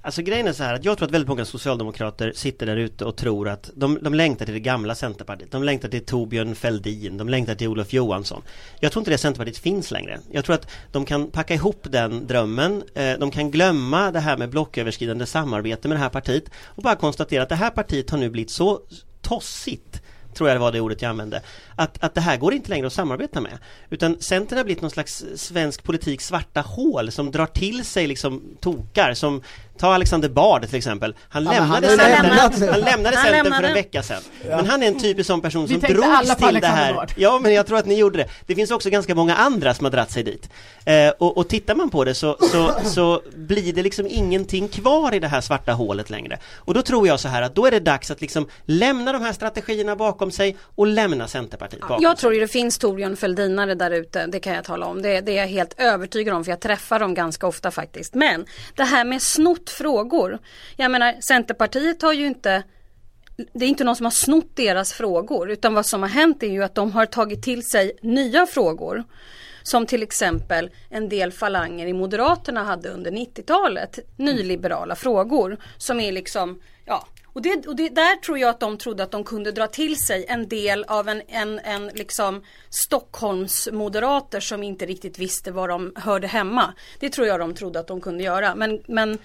Alltså grejen är så här att jag tror att väldigt många socialdemokrater sitter där ute och tror att de, de längtar till det gamla Centerpartiet. De längtar till Torbjörn Fälldin, de längtar till Olof Johansson. Jag tror inte det Centerpartiet finns längre. Jag tror att de kan packa ihop den drömmen. Eh, de kan glömma det här med blocköverskridande samarbete med det här partiet och bara konstatera att det här partiet har nu blivit så tossigt tror jag det var det ordet jag använde, att, att det här går inte längre att samarbeta med. Utan Centern har blivit någon slags svensk politik svarta hål som drar till sig liksom tokar som Ta Alexander Bard till exempel. Han Ja, lämnade han Centern, lämnat. han lämnade Han Centern för en vecka sedan. Men han är en typisk sån person Vi som drogs till det här. Bard. Ja, men jag tror att ni gjorde det. Det finns också ganska många andra som har dratt sig dit. Eh, och, och tittar man på det så, så, så blir det liksom ingenting kvar i det här svarta hålet längre. Och då tror jag så här att då är det dags att liksom lämna de här strategierna bakom sig och lämna Centerpartiet bakom Jag sig. tror ju det finns Torbjörn Fälldinare där ute, det kan jag tala om. Det, det är jag helt övertygad om för jag träffar dem ganska ofta faktiskt. Men det här med snott frågor. Jag menar Centerpartiet har ju inte det är inte någon som har snott deras frågor utan vad som har hänt är ju att de har tagit till sig nya frågor. Som till exempel en del falanger i Moderaterna hade under 90-talet. Nyliberala frågor som är liksom, ja, och, det, och det, där tror jag att de trodde att de kunde dra till sig en del av en, en, en liksom Stockholmsmoderater som inte riktigt visste var de hörde hemma. Det tror jag de trodde att de kunde göra. Men, men,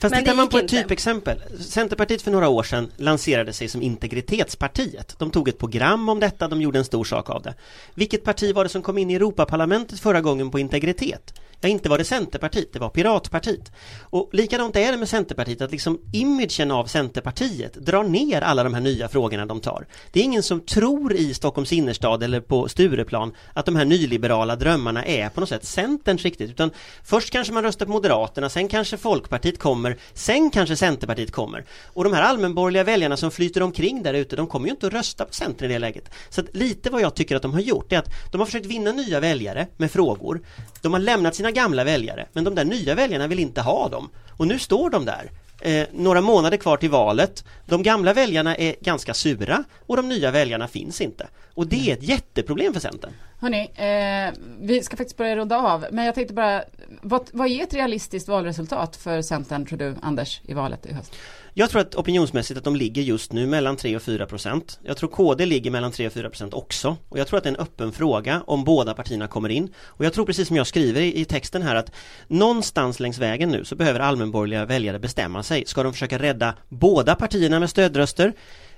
Fast men tittar man på ett inte. typexempel. Centerpartiet för några år sedan lanserade sig som integritetspartiet. De tog ett program om detta, de gjorde en stor sak av det. Vilket parti var det som kom in i Europaparlamentet förra gången på integritet? Ja, inte var det Centerpartiet, det var Piratpartiet. Och likadant är det med Centerpartiet, att liksom imagen av Centerpartiet drar ner alla de här nya frågorna de tar. Det är ingen som tror i Stockholms innerstad eller på Stureplan att de här nyliberala drömmarna är på något sätt Centerns riktigt, utan först kanske man röstar på Moderaterna, sen kanske Folkpartiet kommer, sen kanske Centerpartiet kommer. Och de här allmänborgerliga väljarna som flyter omkring där ute, de kommer ju inte att rösta på Centern i det läget. Så att lite vad jag tycker att de har gjort är att de har försökt vinna nya väljare med frågor. De har lämnat sina gamla väljare, men de där nya väljarna vill inte ha dem. Och nu står de där. Eh, några månader kvar till valet. De gamla väljarna är ganska sura och de nya väljarna finns inte. Och det är ett jätteproblem för Centern. Hörni, eh, vi ska faktiskt börja runda av. Men jag tänkte bara, vad, vad är ett realistiskt valresultat för Centern tror du, Anders, i valet i höst? Jag tror att opinionsmässigt att de ligger just nu mellan 3 och 4 procent. Jag tror KD ligger mellan 3 och 4 procent också. Och jag tror att det är en öppen fråga om båda partierna kommer in. Och jag tror precis som jag skriver i, i texten här att någonstans längs vägen nu så behöver allmänborgerliga väljare bestämma sig. Ska de försöka rädda båda partierna med stödröster?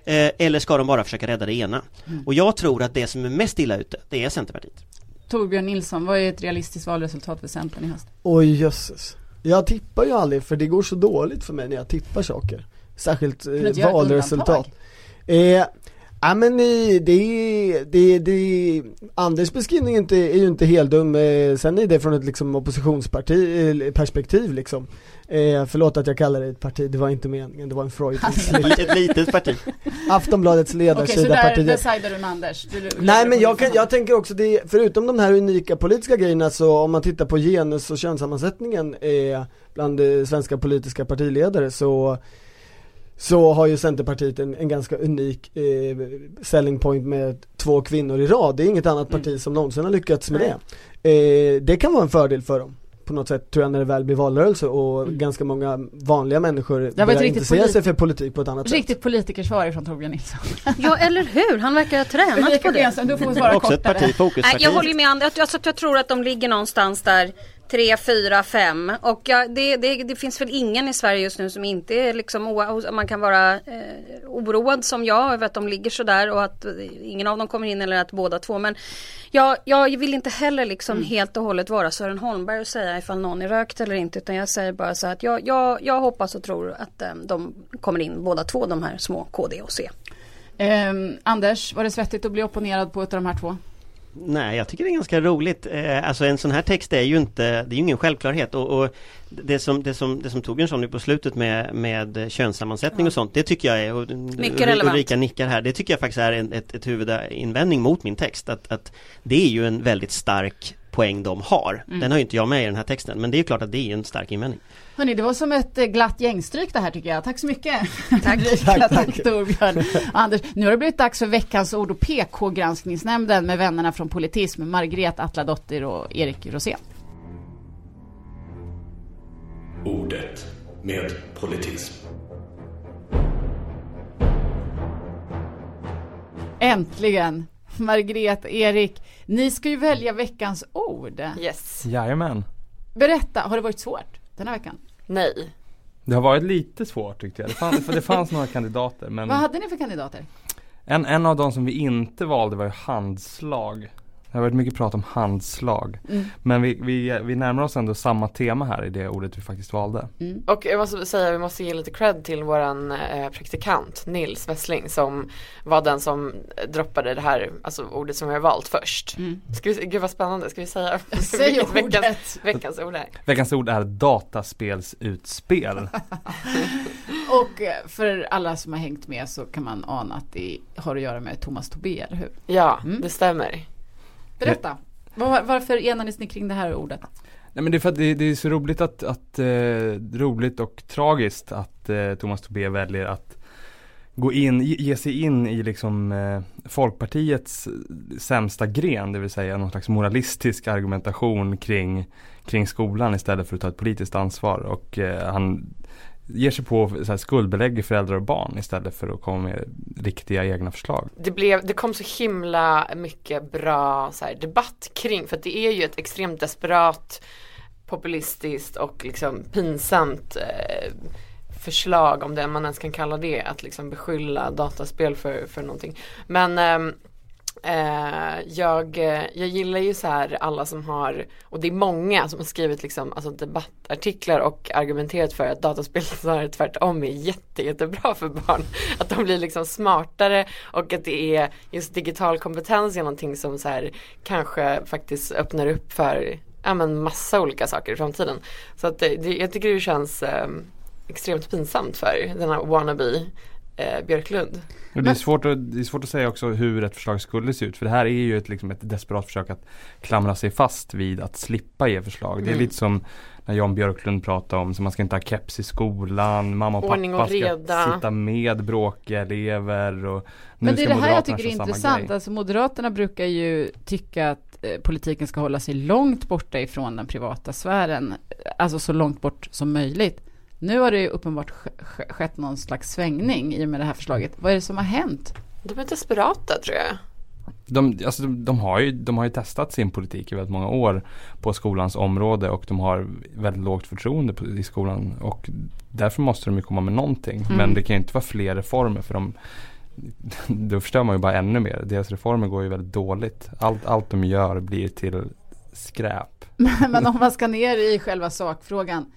Eh, eller ska de bara försöka rädda det ena? Och jag tror att det som är mest illa ute, det är Centerpartiet. Torbjörn Nilsson, vad är ett realistiskt valresultat för Centern i höst? Oj jösses. Jag tippar ju aldrig för det går så dåligt för mig när jag tippar saker. Särskilt eh, valresultat. Eh, Ja men det, det, det, Anders beskrivning är, inte, är ju inte helt dum, eh, sen är det från ett liksom oppositionsparti eh, perspektiv liksom. Eh, förlåt att jag kallar det ett parti, det var inte meningen, det var en slip. Ett litet parti. Aftonbladets Okej, så ledarsida där, där partiet. sidar du med Anders? Du, du, Nej men jag, kan, jag tänker också, det, förutom de här unika politiska grejerna så om man tittar på genus och könssammansättningen eh, bland eh, svenska politiska partiledare så så har ju Centerpartiet en, en ganska unik eh, selling point med två kvinnor i rad. Det är inget annat parti som någonsin har lyckats med det. Eh, det kan vara en fördel för dem på något sätt tror jag när det väl blir valrörelse och ganska många vanliga människor ett börjar riktigt intressera sig för politik på ett annat sätt. Riktigt politikersvar från Torbjörn Nilsson. Ja eller hur, han verkar ha tränat på det. Benson, du får svara Också ett kortare. parti, fokusparti. Nej, jag håller ju med Anders, alltså, jag tror att de ligger någonstans där 3, 4, 5 och ja, det, det, det finns väl ingen i Sverige just nu som inte är liksom man kan vara eh, oroad som jag över att de ligger sådär och att eh, ingen av dem kommer in eller att båda två men jag, jag vill inte heller liksom helt och hållet vara Sören Holmberg och säga ifall någon är rökt eller inte utan jag säger bara så att jag, jag, jag hoppas och tror att eh, de kommer in båda två de här små KD och C. Ehm, Anders, var det svettigt att bli opponerad på ett av de här två? Nej, jag tycker det är ganska roligt. Eh, alltså en sån här text är ju inte, det är ju ingen självklarhet och, och det som, det som, det som Torbjörn sa nu på slutet med, med könssammansättning och sånt, det tycker jag är, och Mycket relevant. Ulrika nickar här, det tycker jag faktiskt är en, ett, ett huvudinvändning mot min text, att, att det är ju en väldigt stark poäng de har. Den har ju inte jag med i den här texten, men det är klart att det är ju en stark invändning. Hörni, det var som ett eh, glatt gängstryk det här tycker jag. Tack så mycket. Tack, tack, tack. Torbjörn. Anders, nu har det blivit dags för veckans ord och PK-granskningsnämnden med vännerna från Politism, Margret Atladottir och Erik Rosén. Ordet med politism. Äntligen! Margret, Erik, ni ska ju välja veckans ord. Yes. Jajamän. Berätta, har det varit svårt den här veckan? Nej. Det har varit lite svårt tyckte jag. Det fanns, för det fanns några kandidater men Vad hade ni för kandidater? en, en av de som vi inte valde var ju handslag. Det har varit mycket prat om handslag. Mm. Men vi, vi, vi närmar oss ändå samma tema här i det ordet vi faktiskt valde. Och jag måste säga, vi måste ge lite cred till våran eh, praktikant Nils Wessling som var den som droppade det här, alltså ordet som vi har valt först. Mm. Ska vi, gud vad spännande, ska vi säga Säg ordet. veckans, veckans ord är? Veckans ord är dataspelsutspel. Och eh, för alla som har hängt med så kan man ana att det har att göra med Thomas Tobé, eller hur? Ja, Mm. det stämmer. Berätta, var, varför enades ni kring det här ordet? Nej men det är för att det, det är så roligt att, att eh, roligt och tragiskt att eh, Thomas Tobé väljer att gå in, ge sig in i liksom eh, Folkpartiets sämsta gren, det vill säga någon slags moralistisk argumentation kring, kring skolan istället för att ta ett politiskt ansvar. Och eh, han ger sig på så här, skuldbelägger föräldrar och barn istället för att komma med riktiga egna förslag. det, blev, det kom så himla mycket bra så här, debatt kring, för att det är ju ett extremt desperat populistiskt och liksom pinsamt eh, förslag om det man ens kan kalla det att liksom beskylla dataspel för, för någonting. Men eh, eh, jag, jag gillar ju så här alla som har, och det är många som har skrivit liksom, alltså debattartiklar och argumenterat för att dataspel snarare tvärtom är jätte, jättebra för barn. Att de blir liksom smartare och att det är just digital kompetens är någonting som så här kanske faktiskt öppnar upp för ja, men massa olika saker i framtiden. Så att det, det, jag tycker det känns eh, extremt pinsamt för den här wannabe eh, Björklund. Och det, är svårt att, det är svårt att säga också hur ett förslag skulle se ut för det här är ju ett, liksom ett desperat försök att klamra sig fast vid att slippa ge förslag. Det är Mm. lite som när Jan Björklund pratar om så man ska inte ha keps i skolan, mamma och Ordning och pappa ska reda. sitta med bråkiga elever och nu Men det är ska det här jag tycker är intressant. Alltså Moderaterna brukar ju tycka att eh, politiken ska hålla sig långt borta ifrån den privata sfären. Alltså så långt bort som möjligt. Nu har det ju uppenbart sk- sk- skett någon slags svängning i och med det här förslaget. Vad är det som har hänt? De är desperata tror jag. De, alltså, de, de, har ju, de har ju testat sin politik i väldigt många år på skolans område och de har väldigt lågt förtroende på, i skolan och därför måste de ju komma med någonting. Mm. Men det kan ju inte vara fler reformer för de då förstör man ju bara ännu mer. Deras reformer går ju väldigt dåligt. Allt, allt de gör blir till skräp. Men om man ska ner i själva sakfrågan.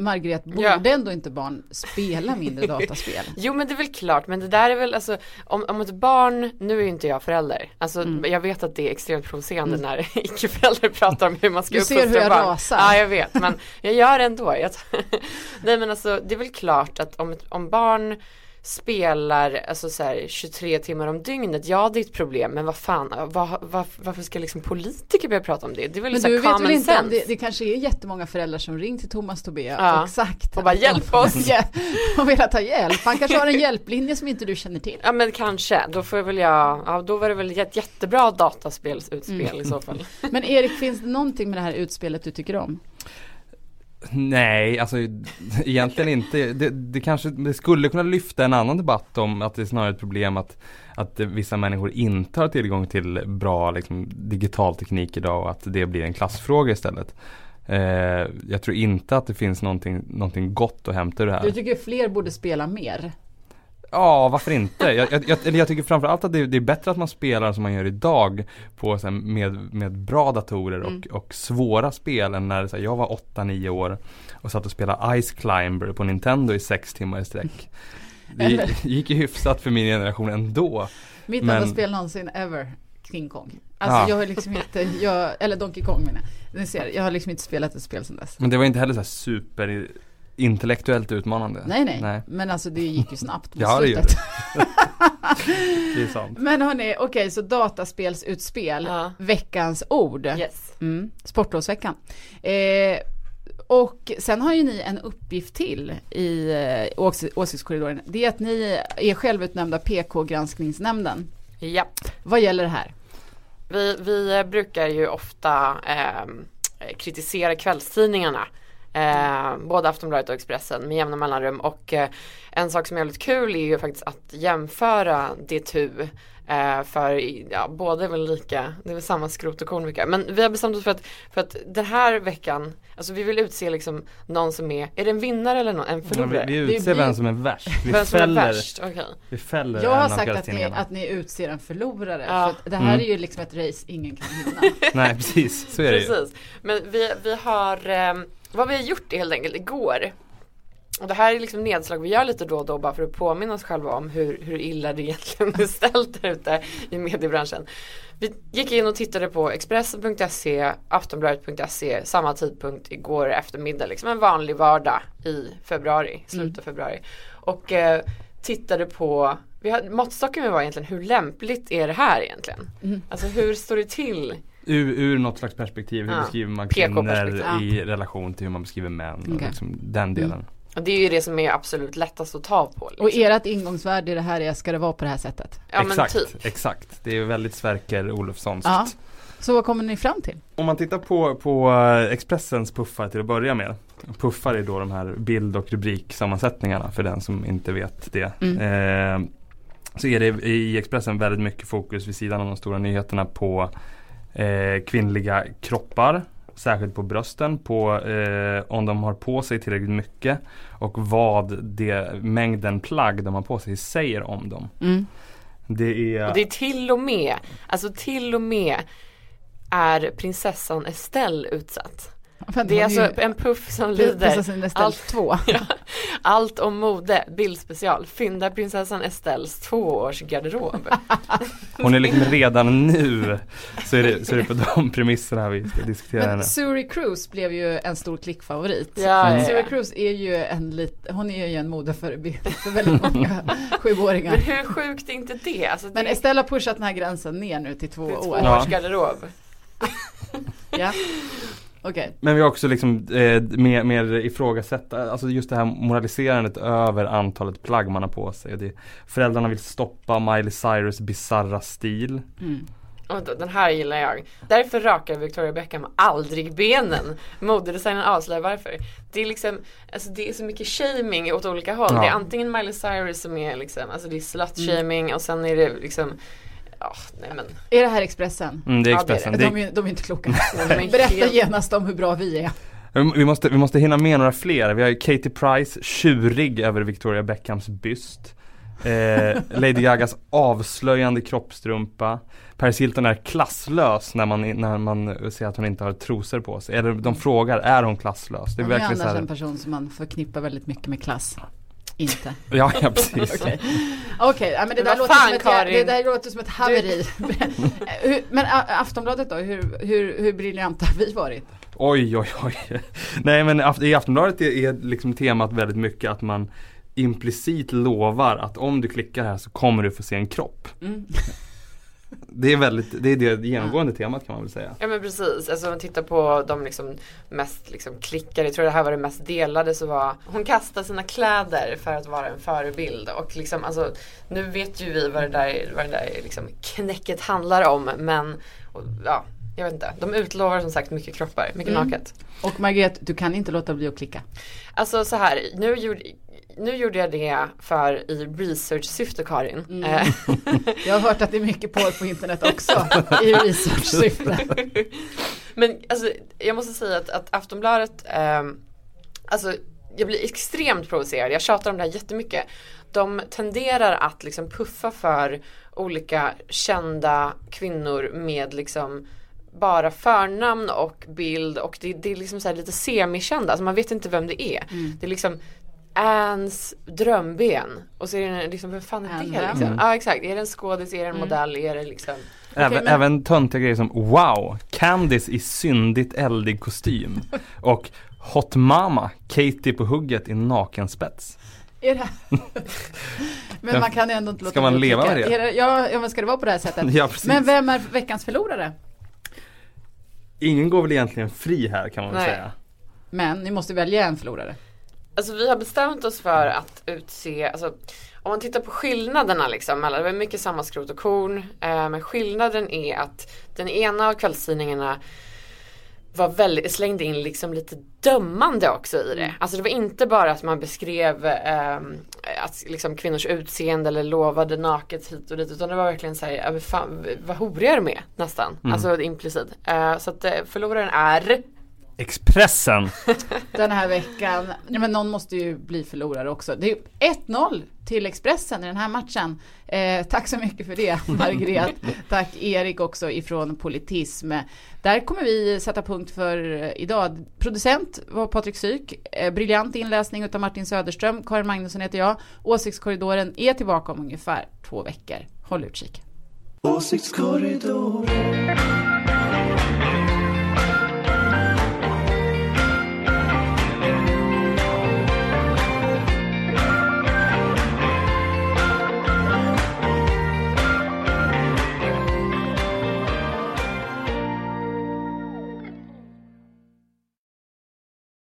Margret, borde Ja. ändå inte barn spela mindre dataspel? Jo men det är väl klart men det där är väl alltså om, om ett barn, nu är ju inte jag förälder, alltså Mm. jag vet att det är extremt provocerande när icke-föräldrar pratar om hur man ska Du ser uppfostra hur jag barn. rasar. Ja jag vet men jag gör det ändå. Nej men alltså det är väl klart att om, om barn spelar alltså så här, 23 timmar om dygnet, ja det är ett problem men vad fan, vad, vad, varför ska liksom politiker börja prata om det? Det är väl Men så du vet väl inte, det, det kanske är jättemånga föräldrar som ringt till Thomas Tobé Ja. och sagt Och bara, "Hjälp oss." Och velat ha hjälp. Han kanske har en hjälplinje som inte du känner till. Ja men kanske, då får väl jag, ja då var det väl ett jättebra dataspelsutspel Mm. i så fall. Men Erik, finns det någonting med det här utspelet du tycker om? Nej, alltså egentligen inte. Det, det kanske det skulle kunna lyfta en annan debatt om att det är snarare ett problem att, att vissa människor inte har tillgång till bra liksom, digital teknik idag och att det blir en klassfråga istället. Eh, jag tror inte att det finns någonting, någonting gott att hämta ur det här. Du tycker fler borde spela mer? Ja, varför inte? Jag, jag, jag, jag tycker framförallt att det, det är bättre att man spelar som man gör idag på, så här, med, med bra datorer och, Mm. och svåra spel än när så här, jag var 8-9 år och satt och spelade Ice Climber på Nintendo i sex timmar i sträck. Det gick ju hyfsat för min generation ändå. Mitt Men- enda spel någonsin ever, King Kong. Alltså Ja. jag har liksom inte, jag, eller Donkey Kong menar jag. Ni ser, jag har liksom inte spelat ett spel sedan dess. Men det var inte heller så här super intellektuellt utmanande. Nej, nej, nej. men alltså det gick ju snabbt mot Ja, det gör slutet. Det är sant. Men hörni, okej, så dataspelsutspel, Ja. veckans ord. Yes. Mm, sportlovsveckan. Eh, och sen har ju ni en uppgift till i eh, ås- åsiktskorridoren. Det är att ni är självutnämnda PK-granskningsnämnden. Ja. Vad gäller det här? Vi, vi brukar ju ofta ehm, kritisera kvällstidningarna. Eh, både Aftonbladet och Expressen med jämna mellanrum och eh, en sak som är väldigt kul är ju faktiskt att jämföra DTU eh, för ja, båda är väl lika, det är väl samma skrot och korn mycket. Men vi har bestämt oss för att, för att den här veckan, alltså vi vill utse liksom någon som är, är det en vinnare eller någon, en Ja, förlorare? vi, vi utser blir- vem som är värst. Vi Vem som är fäller, värst? Okej. vi fäller Jag har sagt att ni, att ni utser en förlorare. Ja. För det här Mm. är ju liksom ett race ingen kan vinna. Nej precis, så är det ju. Precis. Men vi, vi har, eh, vad vi har gjort är helt enkelt igår. Och det här är liksom nedslag vi gör lite då och då bara för att påminna oss själva om hur, hur illa det egentligen är ställt där ute i mediebranschen. Vi gick in och tittade på Expressen.se, Aftonbladet.se samma tidpunkt igår eftermiddag. Liksom en vanlig vardag i februari, slutet av februari. Och eh, tittade på, vi har, måttstocken var egentligen hur lämpligt är det här egentligen? Mm. Alltså hur står det till Ur, ur något slags perspektiv, hur Ja. beskriver man kvinnor i relation till hur man beskriver män och Okej. liksom den delen. Och det är ju det som är absolut lättast att ta på. Liksom. Och ert ingångsvärde i det här är, ska det vara på det här sättet? ja, men exakt, typ. exakt. Det är väldigt Sverker Olofssonskt. Ja. Så vad kommer ni fram till? Om man tittar på, på eh, Expressens puffar till att börja med Puffar är då de här bild och rubriksammansättningarna för den som inte vet det. Mm. Eh, så är det i Expressen väldigt mycket fokus vid sidan av de stora nyheterna på eh, kvinnliga kroppar. Särskilt på brösten, på eh, om de har på sig tillräckligt mycket och vad det, mängden plagg de har på sig säger om dem. Mm. Det är, Och det är till och med, alltså till och med är prinsessan Estelle utsatt. Det är alltså en puff som lyder allt, 2. ja, allt om mode, bildspecial, fynda prinsessan Estelles tvåårsgarderob. hon är liksom redan nu så är, det, så är det på de premisserna vi ska diskutera henne. Men Suri Cruise blev ju en stor klickfavorit. Ja, ja. Suri Cruise är ju en lit, hon är ju en modeförebild för väldigt många sjuåringar. Men hur sjukt är inte det? Alltså, det Men Estelle har pushat den här gränsen ner nu till två det är år. Tvåårsgarderob. Ja. Okej. Men vi har också liksom eh, mer, mer ifrågasätta, alltså just det här moraliserandet över antalet plagg man har på sig. Det, föräldrarna vill stoppa Miley Cyrus bizarra stil. Mm. Den här gillar jag. Därför rakar Victoria Beckham aldrig benen. Modedesignern avslöjar varför. Det är liksom, alltså det är så mycket shaming åt olika håll. Ja. Det är antingen Miley Cyrus som är liksom, alltså det är slut Mm. och sen är det liksom, ja nej men. Är det här Expressen? Mm, det är Ja, det är Expressen. De, Det är, de är inte kloka. Berätta genast om hur bra vi är. Vi måste, vi måste hinna med några fler. Vi har ju Katie Price, tjurig över Victoria Beckhams byst. Eh, Lady Gagas avslöjande kroppstrumpa. Paris Hilton är klasslös när man, när man ser att hon inte har trosor på sig. Eller de frågar, är hon klasslös? Det är är verkligen annars så en här, person som man förknippar väldigt mycket med klass. Inte. Ja, ja precis. Okej, Okej, ja, men det Men där, låter fan, som ett, Karin? det där låter som ett haveri. Hur- men Aftonbladet då, hur, hur, hur briljanta har vi varit? Oj, oj, oj. Nej men i Aftonbladet är, är liksom temat väldigt mycket att man implicit lovar att om du klickar här så kommer du få se en kropp. Mm. Det är väldigt, det är det genomgående temat kan man väl säga. Ja men precis, alltså om man tittar på de liksom mest liksom klickade, jag tror det här var det mest delade så var Hon kastade sina kläder för att vara en förebild och liksom alltså Nu vet ju vi vad det där, vad det där liksom knäcket handlar om men och, ja, jag vet inte. De utlovar som sagt mycket kroppar, mycket Mm. naket. Och Margret, du kan inte låta bli att klicka. Alltså så här, nu gjorde, nu gjorde jag det för i research-syfte Karin. Mm. Eh, Jag har hört att det är mycket porr på internet också i research-syfte. Men alltså, jag måste säga att, att Aftonbladet, ehm, alltså jag blir extremt provocerad, jag tjatar om det här jättemycket. De tenderar att liksom puffa för olika kända kvinnor med liksom bara förnamn och bild och det, det är liksom så här lite semikända, alltså man vet inte vem det är. Mm. Det är liksom Anns drömben och så är det liksom, vem fan är Anne det liksom? Mm. Ja exakt, är det en skådis, är det en Mm. modell, är det liksom Även, men- även töntiga grejer som Wow, Candice i syndigt eldig kostym. Och Hot Mama, Katie på hugget i nakenspets. Är det? Men man kan ändå inte låta Ska man leva med det? Är Ja, ja, men ska det vara på det här sättet? Ja precis. Men vem är veckans förlorare? Ingen går väl egentligen fri här kan man väl Nej. säga. Men ni måste välja en förlorare. Alltså vi har bestämt oss för att utse, alltså om man tittar på skillnaderna liksom, det var mycket samma skrot och korn, eh, men skillnaden är att den ena av kvällstidningarna var väldigt, slängde in liksom lite dömande också i det. Alltså det var inte bara att man beskrev eh, att liksom kvinnors utseende eller lovade naket hit och dit utan det var verkligen men fan, vad horiga de är nästan. Mm. Alltså implicit. Eh, så att eh, förloraren är Expressen! Den här veckan, ja, men någon måste ju bli förlorare också. Det är ju 1-0 till Expressen i den här matchen. Eh, tack så mycket för det Margret. tack Erik också ifrån Politism. Där kommer vi sätta punkt för eh, idag. Producent var Patrik Syk. Eh, briljant inläsning utav Martin Söderström. Karin Magnusson heter jag. Åsiktskorridoren är tillbaka om ungefär två veckor. Håll utkik. Åsiktskorridoren